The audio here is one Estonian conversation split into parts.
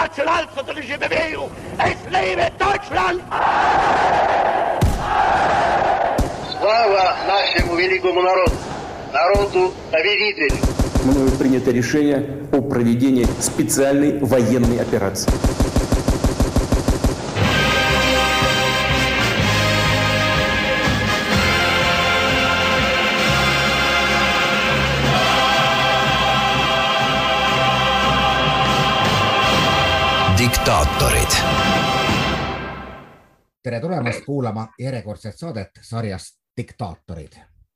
nationalsozialistische Bewegung. Es lebe Deutschland! Слава нашему великому народу, народу победителю! Мною принято решение о проведении специальной военной операции. Diktaatorid. tere tulemast kuulama järjekordset saadet sarjast Diktaatorid.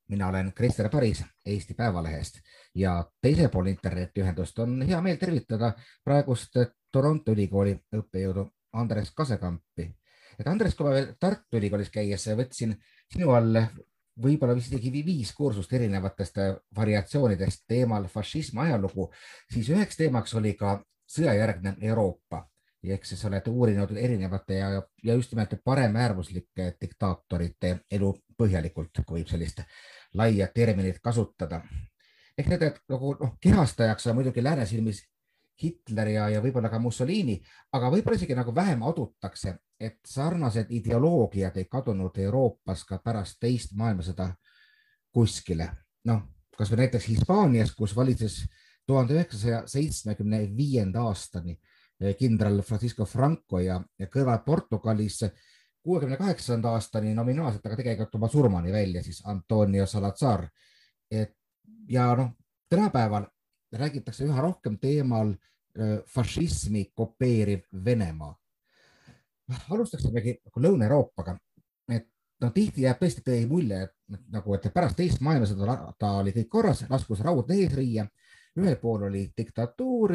mina olen Krister Paris Eesti Päevalehest ja teisel pool internetiühendust on hea meel tervitada praegust Toronto ülikooli õppejõudu Andres Kasekampi. et Andres, kui ma veel Tartu Ülikoolis käies võtsin sinu all võib-olla isegi viis kursust erinevatest variatsioonidest teemal fašism ajalugu, siis üheks teemaks oli ka sõjajärgne Euroopa ehk siis olete uurinud erinevate ja, ja just nimelt paremäärmuslike diktaatorite elu põhjalikult, kui võib sellist laia terminit kasutada. ehk need, nagu noh, kehastajaks on muidugi lääne silmis Hitler ja, ja võib-olla ka Mussolini, aga võib-olla isegi nagu vähem adutakse, et sarnased ideoloogiad ei kadunud Euroopas ka pärast teist maailmasõda kuskile. noh, kasvõi näiteks Hispaanias, kus valitses tuhande üheksasaja seitsmekümne viienda aastani kindral Francisco Franco ja, ja kõrval Portugalis kuuekümne kaheksanda aastani nominaalselt, aga tegelikult oma surmani välja siis Antonio Salazar. et ja noh, tänapäeval räägitakse üha rohkem teemal fašismi kopeeriv Venemaa. alustaksimegi nagu Lõuna-Euroopaga, et no tihti jääb tõesti tõi mulje, et nagu, et pärast teist maailmasõda oli kõik korras, laskus raudne eesriia ühel pool oli diktatuur,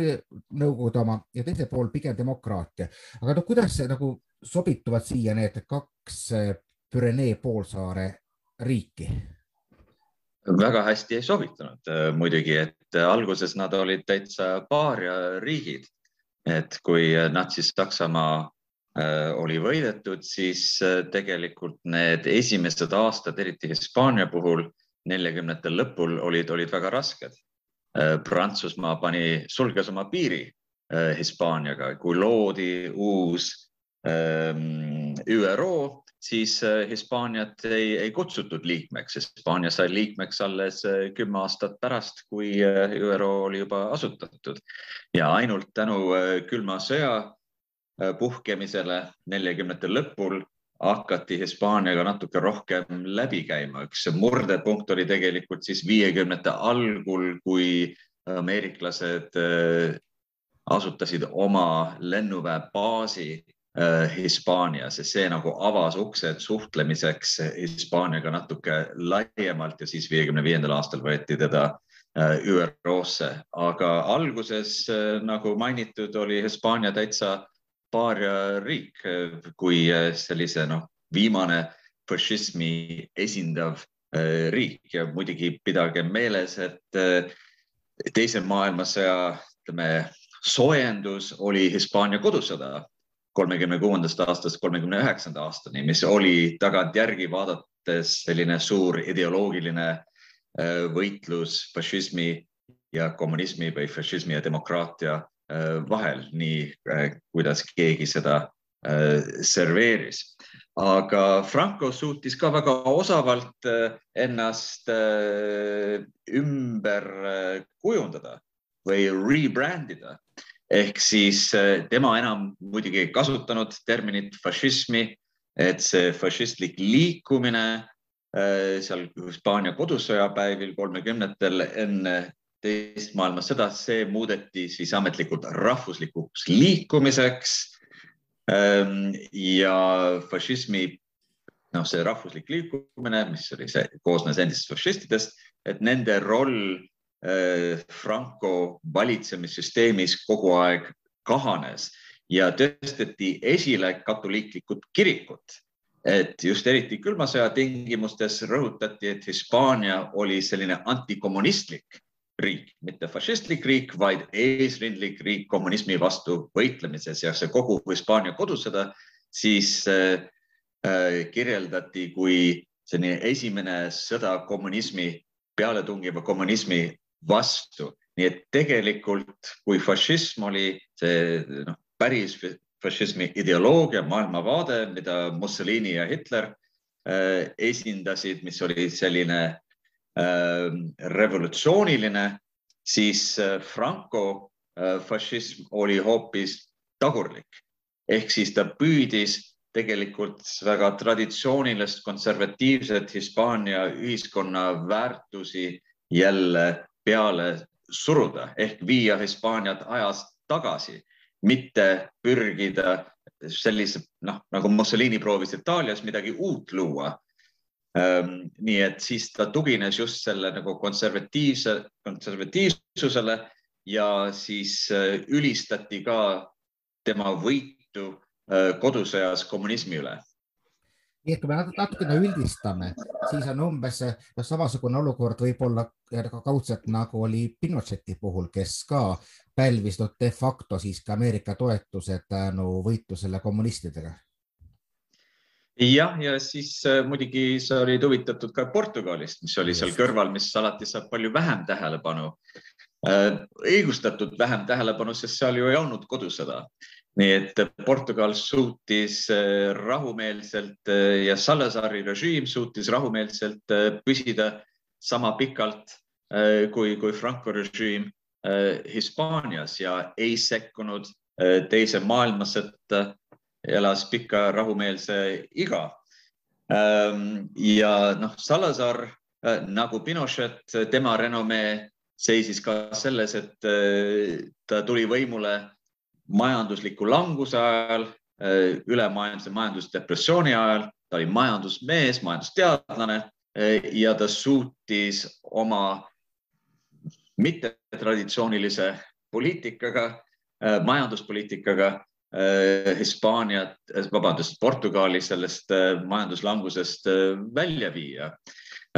Nõukogude oma ja teisel pool pigem demokraatia. aga noh, kuidas see nagu sobituvad siia need kaks eh, Pürenee poolsaare riiki? väga hästi ei sobitunud eh, muidugi, et eh, alguses nad olid täitsa paariariigid, et kui Natsi-Saksamaa oli võidetud, siis tegelikult need esimesed aastad, eriti Hispaania puhul, neljakümnendatel lõpul olid, olid väga rasked Prantsusmaa pani, sulges oma piiri äh, Hispaaniaga, kui loodi uus ähm, ÜRO, siis äh, Hispaaniat ei, ei kutsutud liikmeks, Hispaania sai liikmeks alles kümme aastat pärast, kui ÜRO oli juba asutatud. Ja ainult tänu külma sõja puhkemisele neljakümnendate lõpul hakati Hispaaniaga natuke rohkem läbi käima. üks murdepunkt oli tegelikult siis viiekümnendate algul, kui ameeriklased äh, asutasid oma lennuväebaasi äh, Hispaanias ja see nagu avas uksed suhtlemiseks Hispaaniaga natuke laiemalt ja siis viiekümne viiendal aastal võeti teda äh, ÜRO-sse, aga alguses nagu mainitud, oli Hispaania täitsa paariariik kui äh, sellise noh, viimane fašismi esindav äh, riik. Ja muidugi pidage meeles, et äh, teise maailmasõja, ütleme, soojendus oli Hispaania kodusõda kolmekümne kuuendast aastast kolmekümne üheksanda aastani, mis oli tagantjärgi vaadates selline suur ideoloogiline võitlus fašismi ja kommunismi või fašismi ja demokraatia vahel, nii äh, kuidas keegi seda äh, serveeris. aga Franco suutis ka väga osavalt ennast ümber kujundada või rebrand ida ehk siis tema enam muidugi ei kasutanud terminit fašismi, et see fašistlik liikumine seal Hispaania kodusõjapäevil kolmekümnendatel enne teist maailmasõda, see muudeti siis ametlikult rahvuslikuks liikumiseks. Ehm, ja fašismi, noh, see rahvuslik liikumine, mis oli see, koosnes endistest fašistidest, et nende roll eh, Franco valitsemissüsteemis kogu aeg kahanes ja tõsteti esile katoliiklikud kirikut et just eriti külma sõja tingimustes rõhutati, et Hispaania oli selline antikommunistlik riik, mitte fašistlik riik, vaid eesrindlik riik kommunismi vastu võitlemises ja see kogu Hispaania kodusõda siis äh, äh, kirjeldati kui selline esimene sõda kommunismi, pealetungiva kommunismi vastu. nii et tegelikult, kui fašism oli see noh, päris fašismi ideoloogia, maailmavaade, mida Mussolini ja Hitler esindasid, mis oli selline revolutsiooniline, siis Franco fašism oli hoopis tagurlik ehk siis ta püüdis tegelikult väga traditsioonilist konservatiivset Hispaania ühiskonna väärtusi jälle peale suruda ehk viia Hispaaniat ajas tagasi, mitte pürgida sellise, noh, nagu Mussolini proovis Itaalias midagi uut luua. Ehm, nii et siis ta tugines just selle nagu konservatiivse, konservatiivsusele ja siis äh, ülistati ka tema võit võitu äh, kodusõjas kommunismi üle. nii et kui me natukene üldistame, siis on umbes samasugune olukord võib-olla ka kaudselt nagu oli Pinocheti puhul, kes ka pälvis no, de facto siiski Ameerika toetuse tänu võitlusele kommunistidega jah, ja siis äh, muidugi sa olid huvitatud ka Portugalist, mis oli seal kõrval, mis alati saab palju vähem tähelepanu äh,. õigustatud vähem tähelepanu, sest seal ju ei olnud kodusõda nii et Portugal suutis äh, rahumeelselt ja Salazari režiim suutis rahumeelselt püsida sama pikalt kui, kui Franco režiim Hispaanias ja ei sekkunud teise maailmasõtta, elas pika rahumeelse iga. Ähm, ja noh, Salazar nagu Pinochet, tema renomee seisis ka selles, et ta tuli võimule majandusliku languse ajal, äh, ülemaailmse majandusdepressiooni ajal, ta oli majandusmees, majandusteadlane äh, ja ta suutis oma mittetraditsioonilise poliitikaga, äh, majanduspoliitikaga Hispaaniat, vabandust, Portugali sellest majanduslangusest välja viia.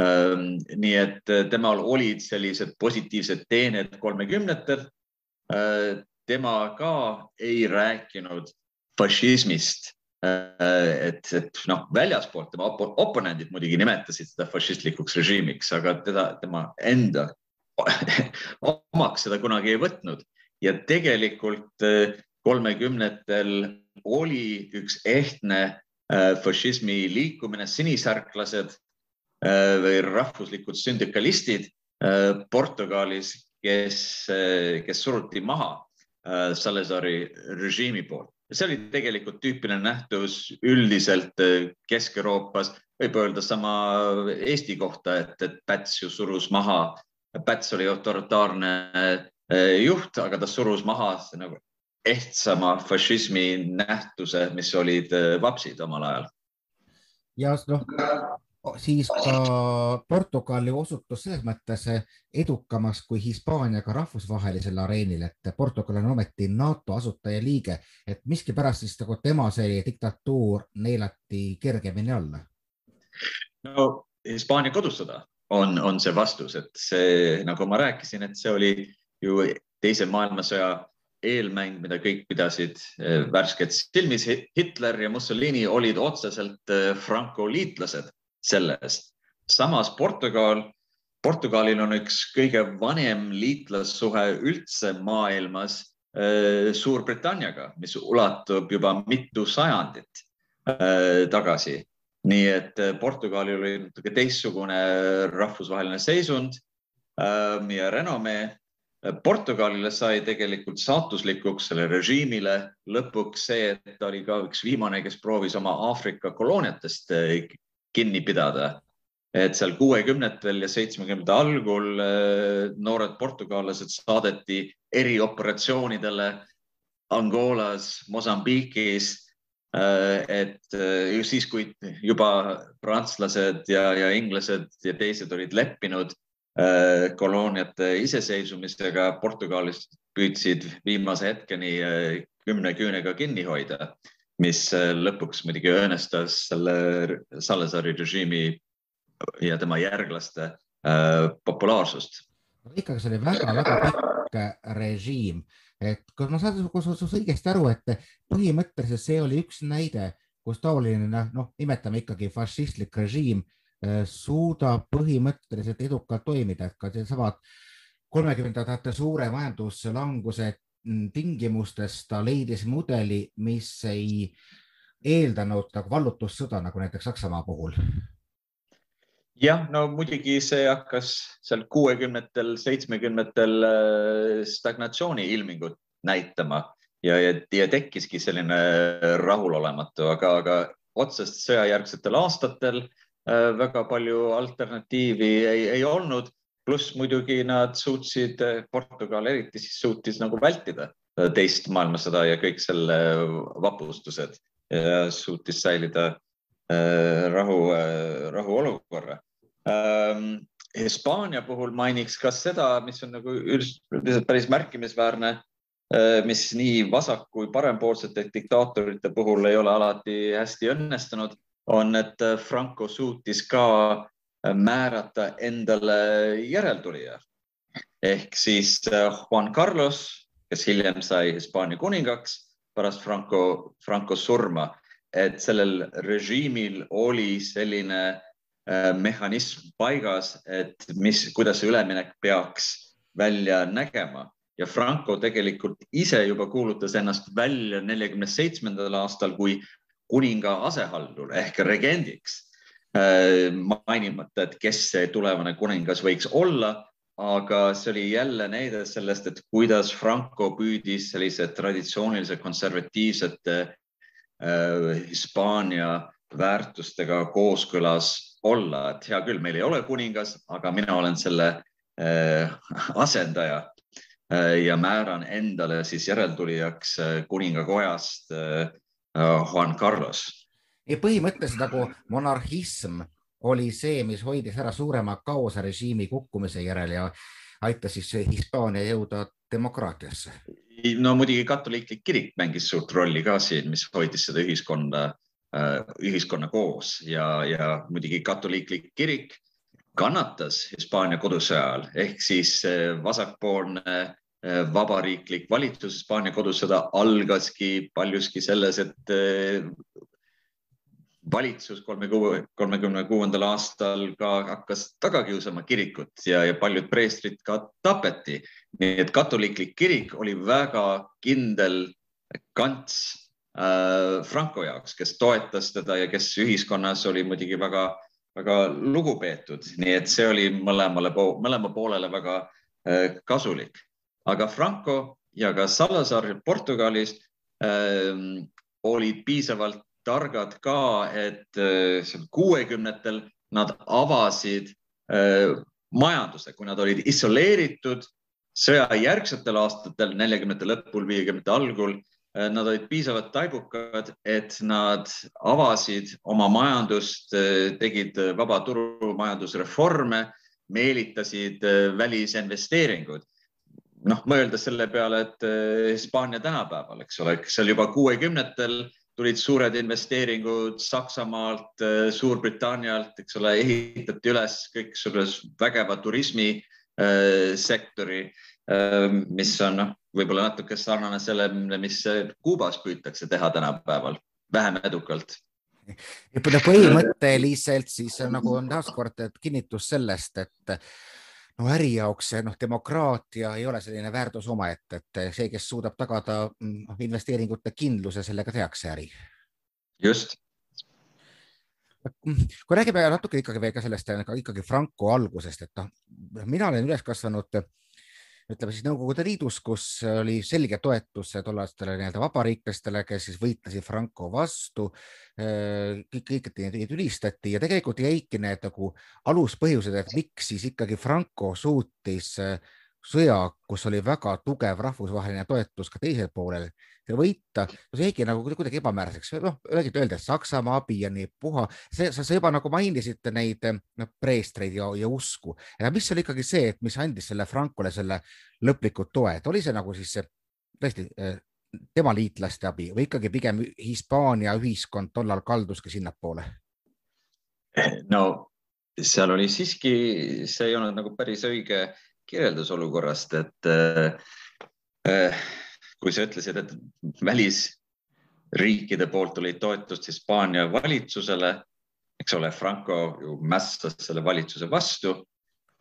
Ähm, nii et temal olid sellised positiivsed teened kolmekümnendatel tema ka ei rääkinud fašismist. Äh, et, et noh, väljaspoolt tema op oponendid muidugi nimetasid seda fašistlikuks režiimiks, aga teda, tema enda omaks seda kunagi ei võtnud ja tegelikult äh, kolmekümnendatel oli üks ehtne äh, fašismi liikumine, sinisärklased või rahvuslikud sündikalistid Portugalis, kes, kes suruti maha Äh, Salazari režiimi poolt. see oli tegelikult tüüpiline nähtus üldiselt äh, Kesk-Euroopas, võib öelda sama Eesti kohta, et, et Päts ju surus maha, Päts oli autoritaarne äh, juht, aga ta surus maha nagu ehtsama fašismi nähtuse, mis olid vapsid omal ajal. ja noh, siis ka Portugali osutus selles mõttes edukamaks kui Hispaaniaga rahvusvahelisel areenil, et Portugal on ometi NATO asutajaliige, et miskipärast siis nagu tema see diktatuur neelati kergemini alla? no Hispaania kodusõda on, on see vastus, et see, nagu ma rääkisin, et see oli ju teise maailmasõja eelmäng, mida kõik pidasid eh, värskelt silmis. Hitler ja Mussolini olid otseselt eh, Franco liitlased sellest. samas Portugal, Portugalil on üks kõige vanem liitlassuhe üldse maailmas äh, Suurbritanniaga, mis ulatub juba mitu sajandit tagasi. nii et Portugalil oli natuke teistsugune rahvusvaheline seisund ja renomee. Portugalile sai tegelikult saatuslikuks selle režiimile lõpuks see, et ta oli ka üks viimane, kes proovis oma Aafrika kolooniatest kinni pidada. et seal kuuekümnendatel ja seitsmekümnendate algul äh, noored portugallased saadeti erioperatsioonidele Angolas, Mosambiigis. Äh, et siis, kui juba prantslased ja, ja inglased ja teised olid leppinud kolooniate iseseisvumisega, Portugalis püüdsid viimase hetkeni kümne küünega kinni hoida mis äh, lõpuks muidugi õõnestas selle Salazari režiimi ja tema järglaste äh, populaarsust. ikkagi see oli väga-väga pikk äh, režiim, et kas ma saan sinust õigesti aru, et põhimõtteliselt see oli üks näide, kus taoline noh, nimetame ikkagi fašistlik režiim äh, suudab põhimõtteliselt edukalt toimida, et ka needsamad kolmekümnendate suure majanduslanguse tingimustes ta leidis mudeli, mis ei eeldanud nagu vallutussõda, nagu näiteks Saksamaa puhul? jah, no muidugi see hakkas seal kuuekümnetel, seitsmekümnetel äh, stagnatsiooni ilmingut näitama ja, ja, ja tekkiski selline rahulolematu, aga, aga otsest sõjajärgsetel aastatel äh, väga palju alternatiivi ei, ei olnud. pluss muidugi nad suutsid, Portugal eriti siis suutis nagu vältida teist maailmasõda ja kõik selle vapustused suutis säilida äh, rahu, äh, rahuolukorra. Ähm, Hispaania puhul mainiks ka seda, mis on nagu üldiselt päris märkimisväärne Äh, mis nii vasak kui parempoolsete diktaatorite puhul ei ole alati hästi õnnestunud, on, et äh, Franco suutis ka äh, määrata endale järeltulija. Ehk siis Juan Carlos, kes hiljem sai Hispaania kuningaks pärast Franco, Franco surma, et sellel režiimil oli selline mehhanism paigas, et mis, kuidas see üleminek peaks välja nägema. Ja Franco tegelikult ise juba kuulutas ennast välja neljakümne seitsmendal aastal kui kuninga asehaldur ehk regendiks. Äh, mainimata, et kes see tulevane kuningas võiks olla, aga see oli jälle näide sellest, et kuidas Franco püüdis sellise traditsioonilise konservatiivsete äh, Hispaania väärtustega kooskõlas olla, et hea küll, meil ei ole kuningas, aga mina olen selle äh, asendaja ja määran endale siis järeltulijaks kuningakojast äh, Juan Carlos. ja põhimõtteliselt nagu monarhism oli see, mis hoidis ära suurema kaoserežiimi kukkumise järel ja aitas siis Hispaania jõuda demokraatiasse. no muidugi katoliiklik kirik mängis suurt rolli ka siin, mis hoidis seda ühiskonda, ühiskonna koos ja, ja muidugi katoliiklik kirik kannatas Hispaania kodusõja ajal ehk siis vasakpoolne Äh, vabariiklik valitsus, Hispaania kodusõda algaski paljuski selles, et äh, valitsus kolmekümne kuuendal aastal ka hakkas taga kiusama kirikut ja, ja paljud preestrid ka tapeti. nii et katoliiklik kirik oli väga kindel kants äh, Franco jaoks, kes toetas teda ja kes ühiskonnas oli muidugi väga, väga lugupeetud, nii et see oli mõlemale, mõlema poolele väga äh, kasulik aga Franco ja ka Salazar Portugalis äh, olid piisavalt targad ka, et äh, kuuekümnetel nad avasid äh, majanduse, kui nad olid isoleeritud sõjajärgsetel aastatel, neljakümnendate lõpul, viiekümnendate algul äh,, nad olid piisavalt taibukad, et nad avasid oma majandust, äh, tegid vaba turumajandusreforme, meelitasid äh, välisinvesteeringud noh, mõeldes selle peale, et eh, Hispaania tänapäeval, eks ole, seal juba kuuekümnendatel tulid suured investeeringud Saksamaalt, eh, Suurbritannialt, eks ole, ehitati üles kõiksuguse vägeva turismisektori, eh, mis on noh, võib-olla natuke sarnane sellele, mis Kuubas püütakse teha tänapäeval, vähem edukalt. Põhimõtteliselt siis nagu on taaskord kinnitus sellest, et no äri jaoks see noh, demokraatia ei ole selline väärtus omaette, et see, kes suudab tagada noh, investeeringute kindluse, sellega tehakse äri. just. kui räägime natuke ikkagi veel ka sellest ikkagi Franco algusest, et noh, mina olen üles kasvanud ütleme siis Nõukogude Liidus, kus oli selge toetus tollastele nii-öelda vabariiklastele, kes siis võitlesid Franco vastu. kõik, kõik neid ülistati ja tegelikult jäidki need nagu aluspõhjused, et miks siis ikkagi Franco suutis sõja, kus oli väga tugev rahvusvaheline toetus ka teisel poolel võita, see jäigi nagu kuidagi ebamääraseks, noh, et Saksamaa abi ja nii puha, see, sa juba nagu mainisid neid noh, preestreid ja, ja usku, mis oli ikkagi see, et mis andis selle Frankole selle lõpliku toe, et oli see nagu siis see tõesti eh, tema liitlaste abi või ikkagi pigem Hispaania ühiskond tollal kalduski sinnapoole? no seal oli siiski, see ei olnud nagu päris õige kirjeldus olukorrast, et äh, kui sa ütlesid, et välisriikide poolt oli toetust Hispaania valitsusele, eks ole, Franco ju mässas selle valitsuse vastu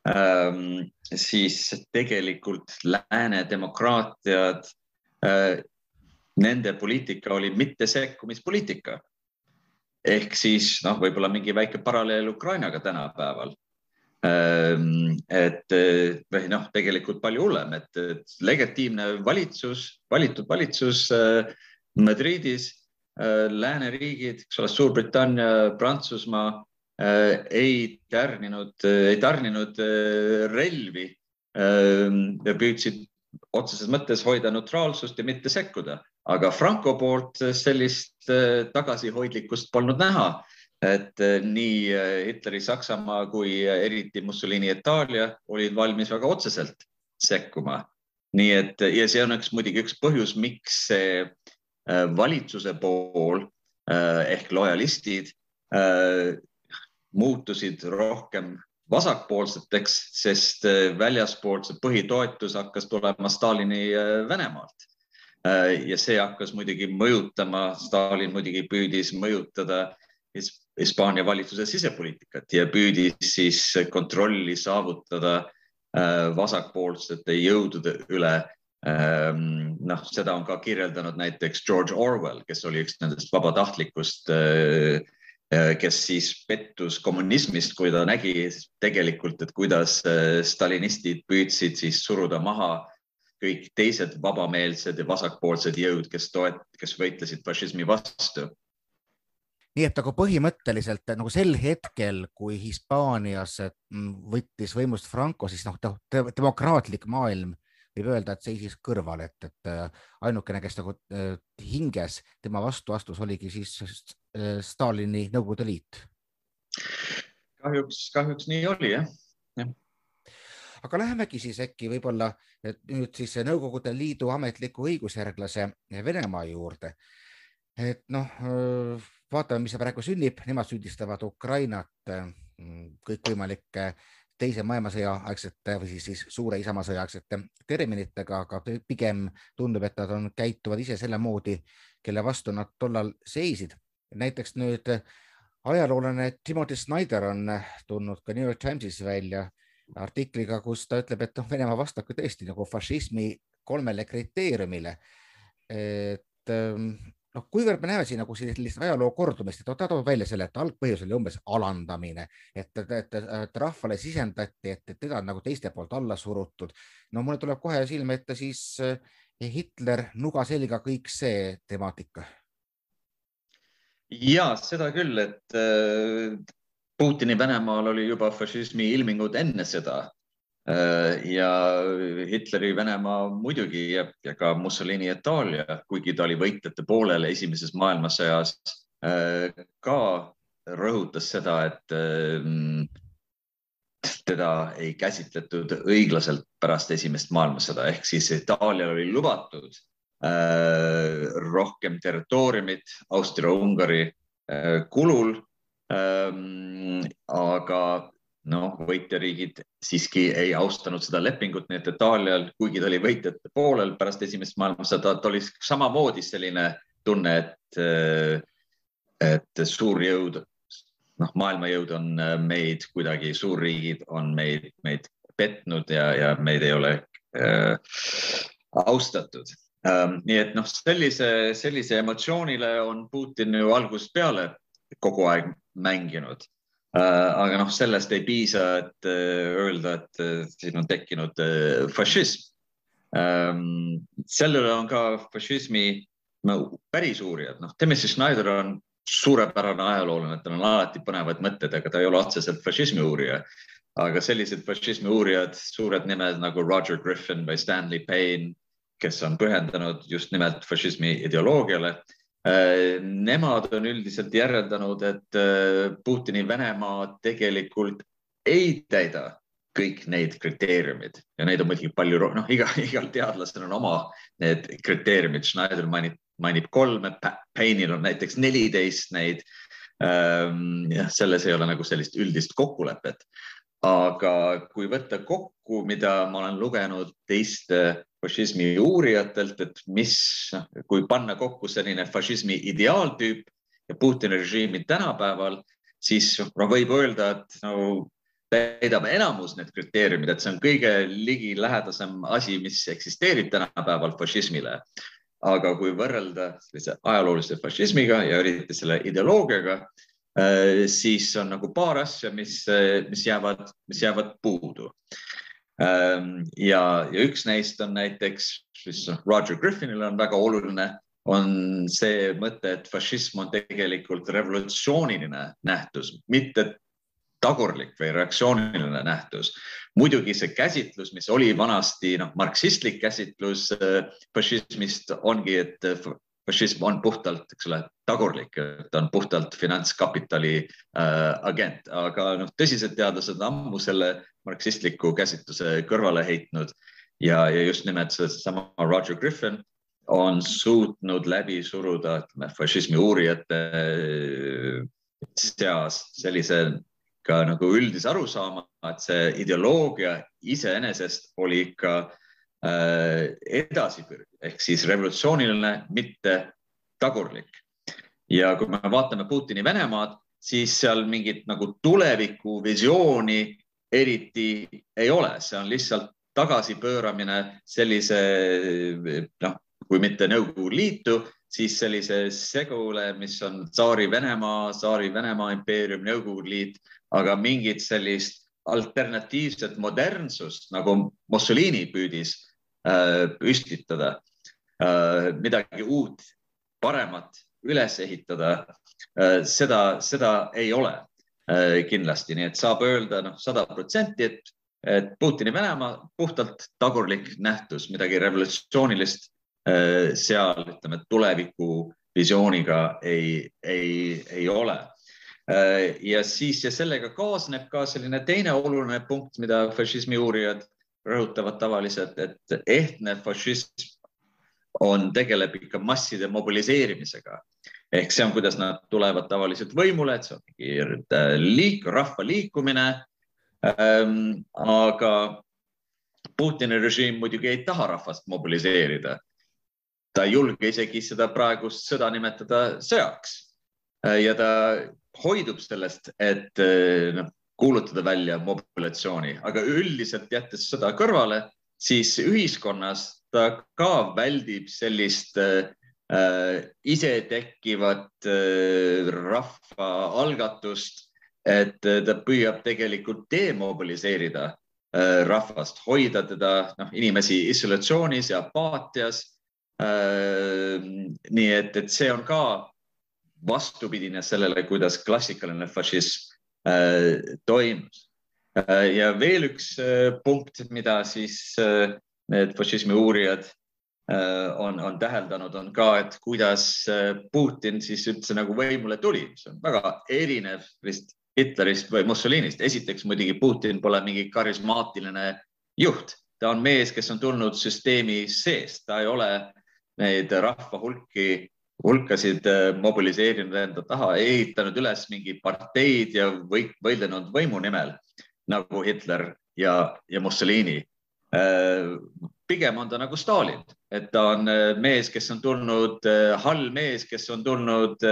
ähm,, siis tegelikult lääne demokraatiad Nende poliitika oli mittesekkumispoliitika. Ehk siis noh, võib-olla mingi väike paralleel Ukrainaga tänapäeval et või noh, tegelikult palju hullem, et, et legitiimne valitsus, valitud valitsus äh, Madridis, äh, lääneriigid, eks ole, Suurbritannia, Prantsusmaa äh, ei tarninud, ei tarninud relvi ehm, ja püüdsid otseses mõttes hoida neutraalsust ja mitte sekkuda, aga Franco poolt sellist tagasihoidlikkust polnud näha et eh, nii eh, Hitleri Saksamaa kui eh, eriti Mussolini Itaalia olid valmis väga otseselt sekkuma. nii et ja see on üks muidugi üks põhjus, miks see valitsuse pool ehk lojalistid muutusid rohkem vasakpoolseteks, sest väljaspoolt see põhitoetus hakkas tulema Stalini Venemaalt. ja see hakkas muidugi mõjutama, Stalin muidugi püüdis mõjutada Hispaania valitsuse sisepoliitikat ja püüdis siis kontrolli saavutada äh, vasakpoolsete jõudude üle. Ähm, noh, seda on ka kirjeldanud näiteks George Orwell, kes oli üks nendest vabatahtlikust, äh, äh, kes siis pettus kommunismist, kui ta nägi tegelikult, et kuidas stalinistid püüdsid siis suruda maha kõik teised vabameelsed ja vasakpoolsed jõud, kes toet-, kes võitlesid fašismi vastu nii et nagu põhimõtteliselt nagu sel hetkel, kui Hispaanias mm, võttis võimust Franco, siis noh, demokraatlik maailm võib öelda, et seisis kõrval, et, et äh, ainukene, kes nagu äh, hinges tema vastu astus, oligi siis äh, Stalini Nõukogude Liit. kahjuks, kahjuks nii oli jah ja. aga lähemegi siis äkki võib-olla nüüd siis Nõukogude Liidu ametliku õigusjärglase Venemaa juurde. et noh vaatame, mis praegu sünnib, nemad süüdistavad Ukrainat mm, kõikvõimalike teise maailmasõja aegsete või siis, siis suure isamaasõja aegsete terminitega, aga pigem tundub, et nad on, käituvad ise selle moodi, kelle vastu nad tollal seisid. näiteks nüüd ajaloolane Timothy Snyder on tulnud ka New York Timesis välja artikliga, kus ta ütleb, et noh, Venemaa vastab ka tõesti nagu fašismi kolmele kriteeriumile. et noh, kuivõrd me näeme siin nagu sellist ajaloo kordumist, et ta toob välja selle, et algpõhjus oli umbes alandamine, et, et, et, et rahvale sisendati, et, teda on nagu teiste poolt alla surutud. no mulle tuleb kohe silme ette siis eh, Hitler, nuga selga, kõik see temaatika. ja seda küll, et eh, Putini Venemaal oli juba fašismi ilmingud enne seda ja Hitleri Venemaa muidugi ja, ja ka Mussolini Itaalia, kuigi ta oli võitjate poolel esimeses maailmasõjas, äh, ka rõhutas seda, et äh, teda ei käsitletud õiglaselt pärast esimest maailmasõda, ehk siis Itaalial oli lubatud rohkem territooriumit Austria-Ungari kulul. aga noh, võitjariigid siiski ei austanud seda lepingut, nii et Itaalial, kuigi ta oli võitjate poolel pärast esimest maailmasõda, ta oli samamoodi selline tunne, et, et suurjõud, noh, maailmajõud on meid kuidagi, suurriigid on meid, meid petnud ja, ja meid ei ole äh, austatud ähm,. nii et noh, sellise, sellise emotsioonile on Putin ju algusest peale kogu aeg mänginud aga noh, sellest ei piisa, et äh, öelda, et äh, siin on tekkinud fašism. Ähm, sellele on ka fašismi no, päris uurijad, noh, Timothy Schneider on suurepärane ajaloolane, tal on alati põnevad mõtted, aga ta ei ole otseselt fašismi uurija. aga sellised fašismi uurijad, suured nimed nagu Roger Griffin või Stanley Payne, kes on pühendanud just nimelt fašismi ideoloogiale Äh, nemad on üldiselt järeldanud, et äh, Putini Venemaa tegelikult ei täida kõik neid kriteeriumid ja neid on muidugi palju, noh, iga, igal teadlasel on oma need kriteeriumid. Schneider mainib, mainib kolme, Payne'il on näiteks neliteist neid. Ähm, jah, selles ei ole nagu sellist üldist kokkulepet. Aga kui võtta kokku, mida ma olen lugenud teiste fašismi uurijatelt, et mis, kui panna kokku selline fašismi ideaaltüüp ja Putini režiimi tänapäeval, siis no võib öelda, et no täidab enamus need kriteeriumid, et see on kõige ligilähedasem asi, mis eksisteerib tänapäeval fašismile. aga kui võrrelda sellise ajaloolise fašismiga ja eriti selle ideoloogiaga, siis on nagu paar asja, mis, mis jäävad, mis jäävad puudu. Ähm, ja, ja üks neist on näiteks, mis Roger Griffinile on väga oluline, on see mõte, et fašism on tegelikult revolutsiooniline nähtus, mitte tagurlik või reaktsiooniline nähtus. muidugi see käsitlus, mis oli vanasti noh, marksistlik käsitlus äh, fašismist ongi, et äh, fašism on puhtalt, eks ole, tagurlik, ta on puhtalt finantskapitali äh, agent, aga noh, tõsised teadlased on ammu selle marksistliku käsitluse kõrvale heitnud. Ja, ja just nimelt seesama Roger Griffin on suutnud läbi suruda, ütleme, fašismi uurijate äh, seas sellise ka nagu üldise arusaama, et see ideoloogia iseenesest oli ikka äh, edasipürgiv ehk siis revolutsiooniline, mitte tagurlik. ja kui me vaatame Putini Venemaad, siis seal mingit nagu tulevikuvisiooni eriti ei ole, see on lihtsalt tagasipööramine sellise noh, kui mitte Nõukogude Liitu, siis sellise segule, mis on tsaari Venemaa, tsaari Venemaa impeerium, Nõukogude Liit aga mingit sellist alternatiivset modernsust nagu Mussolini püüdis äh, püstitada äh,, midagi uut, paremat üles ehitada äh,, seda, seda ei ole äh, kindlasti, nii et saab öelda noh, sada protsenti, et, et Putini Venemaa puhtalt tagurlik nähtus, midagi revolutsioonilist äh, seal ütleme tuleviku visiooniga ei, ei, ei ole. Äh, ja siis ja sellega kaasneb ka selline teine oluline punkt, mida fašismi uurijad rõhutavad tavaliselt, et ehtne fašism on, tegeleb ikka masside mobiliseerimisega. ehk see on, kuidas nad tulevad tavaliselt võimule, et see on mingi äh, liik, rahva liikumine ähm,. aga Putini režiim muidugi ei taha rahvast mobiliseerida. ta ei julge isegi seda praegust sõda nimetada sõjaks äh, ja ta hoidub sellest, et eh, noh, kuulutada välja mobilatsiooni, aga üldiselt jättes seda kõrvale, siis ühiskonnas ta ka väldib sellist äh, isetekkivat äh, rahvaalgatust, et ta püüab tegelikult demobiliseerida äh, rahvast, hoida teda, noh, inimesi isolatsioonis ja apaatias äh,. nii et, et see on ka vastupidine sellele, kuidas klassikaline fašism äh, toimus äh,. ja veel üks äh, punkt, mida siis äh, need fašismi uurijad äh, on, on täheldanud, on ka, et kuidas äh, Putin siis üldse nagu võimule tuli, see on väga erinev vist Hitlerist või Mussolinist. esiteks muidugi Putin pole mingi karismaatiline juht, ta on mees, kes on tulnud süsteemi seest, ta ei ole neid rahva hulki hulkasid äh, mobiliseerinud enda taha, ehitanud üles mingi parteid ja või, võidelnud võimu nimel nagu Hitler ja, ja Mussolini. Äh, pigem on ta nagu Stalin, et ta on äh, mees, kes on tulnud, hall mees, kes on tulnud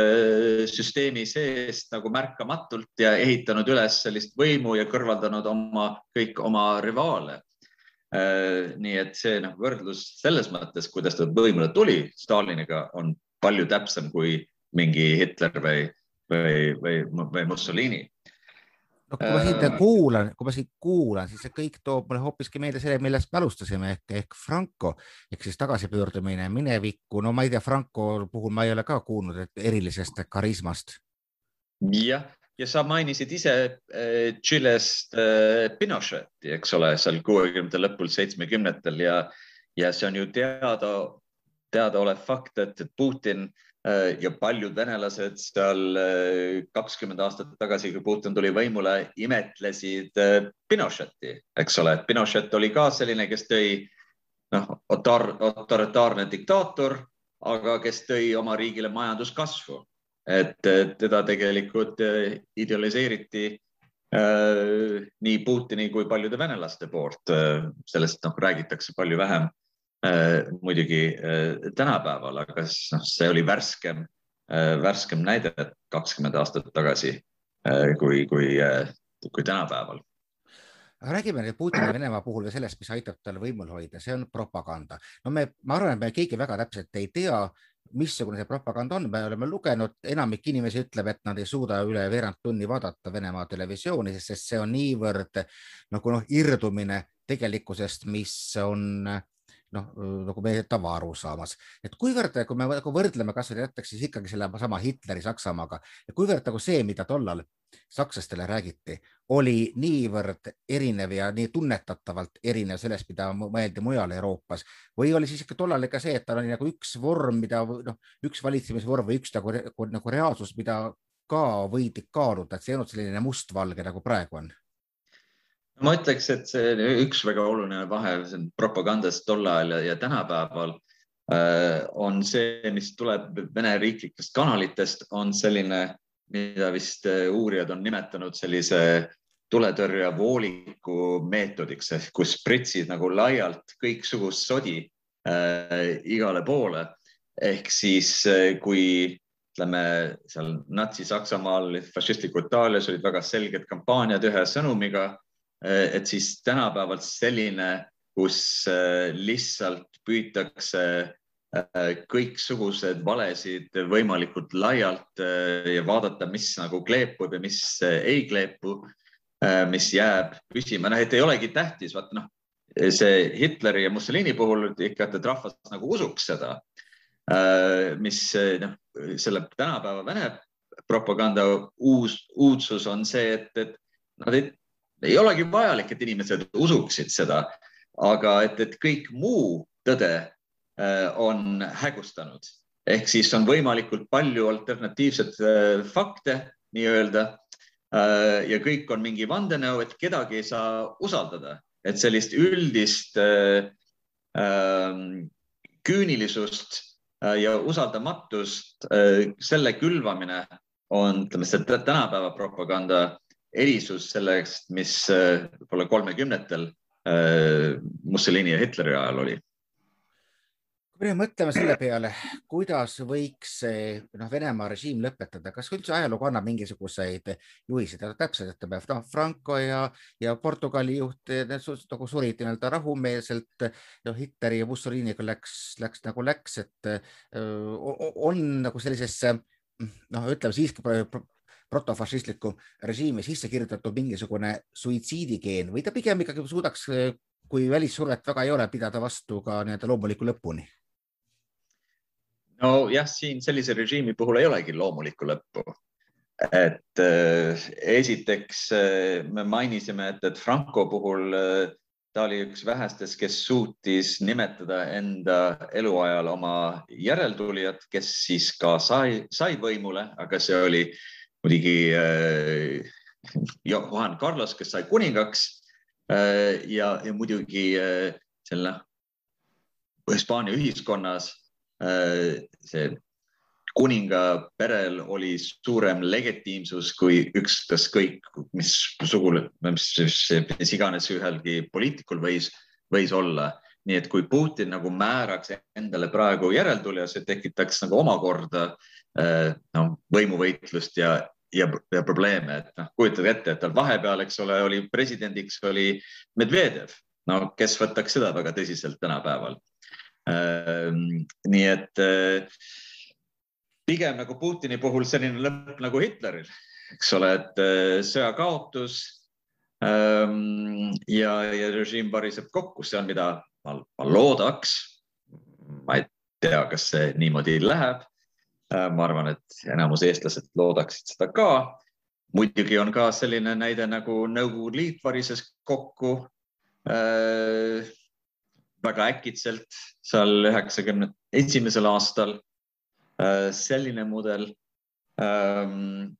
süsteemi seest nagu märkamatult ja ehitanud üles sellist võimu ja kõrvaldanud oma, kõik oma rivaale nii et see noh, võrdlus selles mõttes, kuidas ta võimule tuli Staliniga, on palju täpsem kui mingi Hitler või, või, või, või Mussolini no kui ma siit kuulan, kui ma siit kuulan, siis see kõik toob mulle hoopiski meelde selle, millest me alustasime ehk, ehk Franco ehk siis tagasipöördumine minevikku. no ma ei tea, Franco puhul ma ei ole ka kuulnud erilisest karismast. jah, ja sa mainisid ise äh, Chile'st äh, Pinocheti, eks ole, seal kuuekümnendate lõpul, seitsmekümnendatel ja, ja see on ju teada teadaolev fakt, et Putin äh, ja paljud venelased seal äh, kakskümmend aastat tagasi, kui Putin tuli võimule, imetlesid äh, Pinocheti, eks ole, et Pinochet oli ka selline, kes tõi noh, autoritaarne diktaator, aga kes tõi oma riigile majanduskasvu, et teda tegelikult idealiseeriti äh, nii Putini kui paljude venelaste poolt. sellest noh, räägitakse palju vähem Äh, muidugi äh, tänapäeval, aga noh, see oli värskem, äh, värskem näide kakskümmend aastat tagasi kui, kui, kui tänapäeval. räägime nüüd Putini Venemaa puhul või sellest, mis aitab tal võimul hoida, see on propaganda. no me, ma arvan, et me keegi väga täpselt ei tea, missugune see propaganda on, me oleme lugenud, enamik inimesi ütleb, et nad ei suuda üle veerand tunni vaadata Venemaa televisiooni, sest see on niivõrd nagu noh, irdumine tegelikkusest, mis on noh, nagu meie tavaarusaamas, et kuivõrd, kui me nagu võrdleme kasvõi näiteks siis ikkagi selle sama Hitleri Saksamaaga, kuivõrd nagu see, mida tollal sakslastele räägiti, oli niivõrd erinev ja nii tunnetatavalt erinev sellest, mida mõeldi mujal Euroopas või oli siis ikka tollal ikka see, et tal oli nagu üks vorm, mida noh, üks valitsemisvorm või üks nagu, nagu reaalsus, mida ka võidi kaaluda, et see ei olnud selline mustvalge nagu praegu on ma ütleks, et see üks väga oluline vahe propagandast tol ajal ja, ja tänapäeval äh, on see, mis tuleb Vene riiklikest kanalitest, on selline, mida vist äh, uurijad on nimetanud sellise tuletõrjevooliku meetodiks ehk kus pritsid nagu laialt kõiksugust sodi äh, igale poole. ehk siis äh, kui ütleme seal Natsi-Saksamaal, fašistliku Itaalias olid väga selged kampaaniad ühe sõnumiga et siis tänapäeval selline, kus eh, lihtsalt püütakse eh, kõiksugused valesid võimalikult laialt ja vaadata, mis nagu kleepub ja mis ei kleepu, mis jääb püsima, noh, et ei olegi tähtis, vaat noh, see Hitleri ja Mussolini puhul ikka, et rahvas nagu usuks seda, mis noh, selle tänapäeva Vene propaganda uus, uudsus on see, et, et nad ei ei olegi vajalik, et inimesed usuksid seda, aga et, et kõik muu tõde äh, on hägustanud. Ehk siis on võimalikult palju alternatiivseid äh, fakte nii-öelda äh, ja kõik on mingi vandenõu, et kedagi ei saa usaldada, et sellist üldist ähm, küünilisust ja usaldamatust, selle külvamine on, ütleme, see tänapäeva propaganda erisus sellest, mis äh, võib-olla kolmekümnetel äh, Mussolini ja Hitleri ajal oli kui me mõtleme selle peale, kuidas võiks noh, Venemaa režiim lõpetada, kas üldse ajalugu annab mingisuguseid juhiseid, täpselt ütleme, noh, Franco ja, ja Portugali juht nagu surid nii-öelda rahumeelselt. noh, Hitleri ja Mussoliniga läks, läks nagu läks, et on nagu sellisesse noh, ütleme siiski protofašistlikku režiimi sisse kirjutatud mingisugune suitsiidikeen või ta pigem ikkagi suudaks, kui välissurvet väga ei ole, pidada vastu ka nii-öelda loomuliku lõpuni? nojah, siin sellise režiimi puhul ei olegi loomulikku lõppu. et äh, esiteks äh, me mainisime, et, et Franco puhul äh, ta oli üks vähestest, kes suutis nimetada enda eluajal oma järeltulijat, kes siis ka sai, sai võimule, aga see oli muidugi äh, Juhan Carlos, kes sai kuningaks äh, ja, ja muidugi äh, selle Hispaania ühiskonnas see kuninga perel oli suurem legitiimsus kui ükskõik mis sugule, mis, mis iganes ühelgi poliitikul võis, võis olla. Nii et kui Putin nagu määraks endale praegu järeltulija, see tekitaks nagu omakorda noh, võimuvõitlust ja, ja, ja probleeme, et noh, kujutage ette, et tal vahepeal, eks ole, oli presidendiks oli Medvedev, no kes võtaks seda väga tõsiselt tänapäeval. Ehm, nii et eh, pigem nagu Putini puhul selline lõpp nagu Hitleril, eks ole, et eh, sõja kaotus ehm, ja, ja režiim variseb kokku, see on, mida loodaks. ma ei tea, kas see niimoodi läheb Äh, ma arvan, et enamus eestlased loodaksid seda ka. muidugi on ka selline näide nagu Nõukogude Liit varises kokku äh, väga äkitselt seal üheksakümne esimesel aastal äh,. selline mudel ähm,.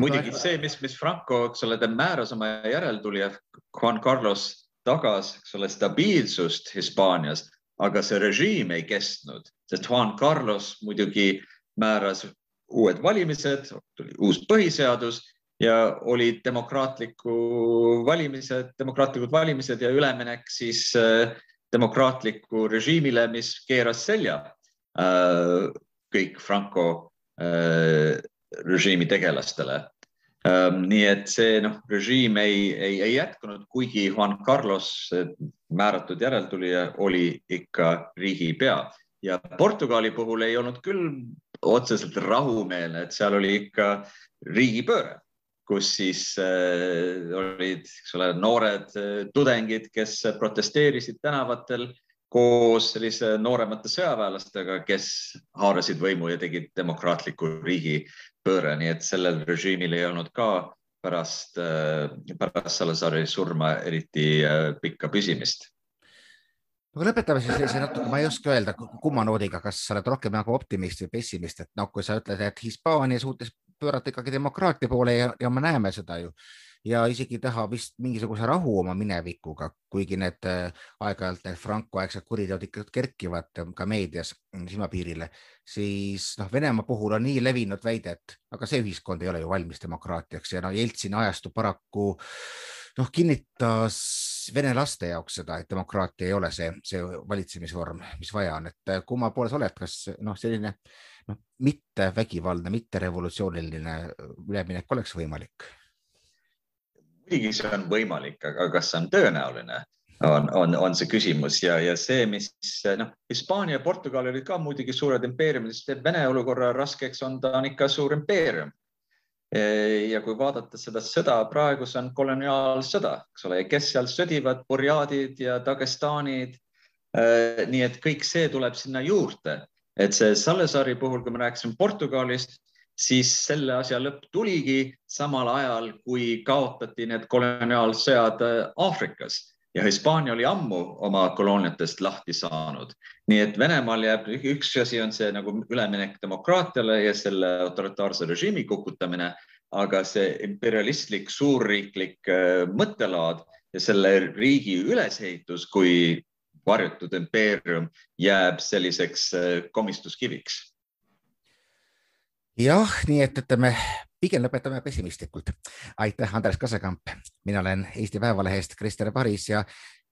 muidugi no, see, mis, mis Franco, eks ole, ta määras oma järeltulija Juan Carlos tagas, eks ole, stabiilsust Hispaanias, aga see režiim ei kestnud sest Juan Carlos muidugi määras uued valimised, tuli uus põhiseadus ja olid demokraatliku valimised, demokraatlikud valimised ja üleminek siis äh, demokraatliku režiimile, mis keeras selja äh, kõik Franco äh, režiimi tegelastele. Nii et see noh, režiim ei, ei, ei jätkunud, kuigi Juan Carlos, määratud järeltulija, oli ikka riigipea ja Portugali puhul ei olnud küll otseselt rahumeelne, et seal oli ikka riigipööre, kus siis äh, olid, eks ole, noored äh, tudengid, kes protesteerisid tänavatel koos sellise nooremate sõjaväelastega, kes haarasid võimu ja tegid demokraatliku riigipööre, nii et sellel režiimil ei olnud ka pärast, äh, pärast Salazari surma eriti äh, pikka püsimist. Aga lõpetame siis sellise natuke, ma ei oska öelda, kumma noodiga, kas sa oled rohkem nagu optimist või pessimist, et noh, kui sa ütled, et Hispaania suutis pöörata ikkagi demokraatia poole ja, ja me näeme seda ju ja isegi teha vist mingisuguse rahu oma minevikuga, kuigi need äh, aeg-ajalt need Franco aegsed kuriteod ikka kerkivad ka meedias silmapiirile, siis noh, Venemaa puhul on nii levinud väide, et aga see ühiskond ei ole ju valmis demokraatiaks ja no Jeltsini ajastu paraku noh, kinnitas vene laste jaoks seda, et demokraatia ei ole see, see valitsemisvorm, mis vaja on, et äh, kumma poole sa oled, kas noh, selline noh, mitte vägivaldne, mitte revolutsiooniline üleminek oleks võimalik? Muidugi see on võimalik, aga kas see on tõenäoline, on, on, on see küsimus ja, ja see, mis noh, Hispaania Portugal olid ka muidugi suured impeeriumid, teeb Vene olukorra raskeks, on ta on ikka suur impeerium ja kui vaadata seda sõda, praegu see on koloniaalsõda, eks ole, kes seal sõdivad, burjaadid ja Dagestaanid. Äh, nii et kõik see tuleb sinna juurde, et see Salazari puhul, kui me rääkisime Portugalist, siis selle asja lõpp tuligi samal ajal, kui kaotati need koloniaalsõjad äh, Aafrikas ja Hispaania oli ammu oma kolooniatest lahti saanud. nii et Venemaal jääb, üks asi on see nagu üleminek demokraatiale ja selle autoritaarse režiimi kukutamine, aga see imperialistlik suurriiklik äh, mõttelaad ja selle riigi ülesehitus kui varjutud impeerium jääb selliseks äh, komistuskiviks jah, nii et ütleme, pigem lõpetame pessimistlikult. aitäh, Andres Kasekamp, mina olen Eesti Päevalehest Krister Paris ja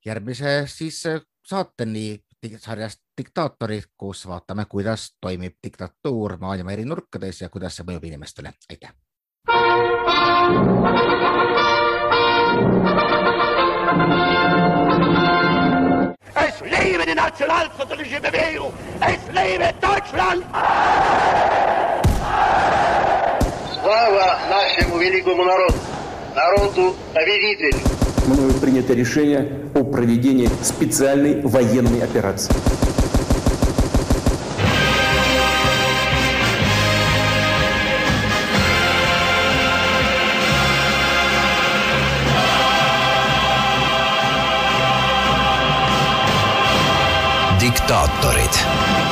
järgmise siis äh, saateni sarjast Diktaatorid, kus vaatame, kuidas toimib diktatuur maailma eri nurkades ja kuidas see mõjub inimestele. aitäh. Es lebe die nationalsozialistische Bewegung! Es lebe Deutschland! Слава нашему великому народу, народу победителю. Мною принято решение о проведении специальной военной операции. diktaatorid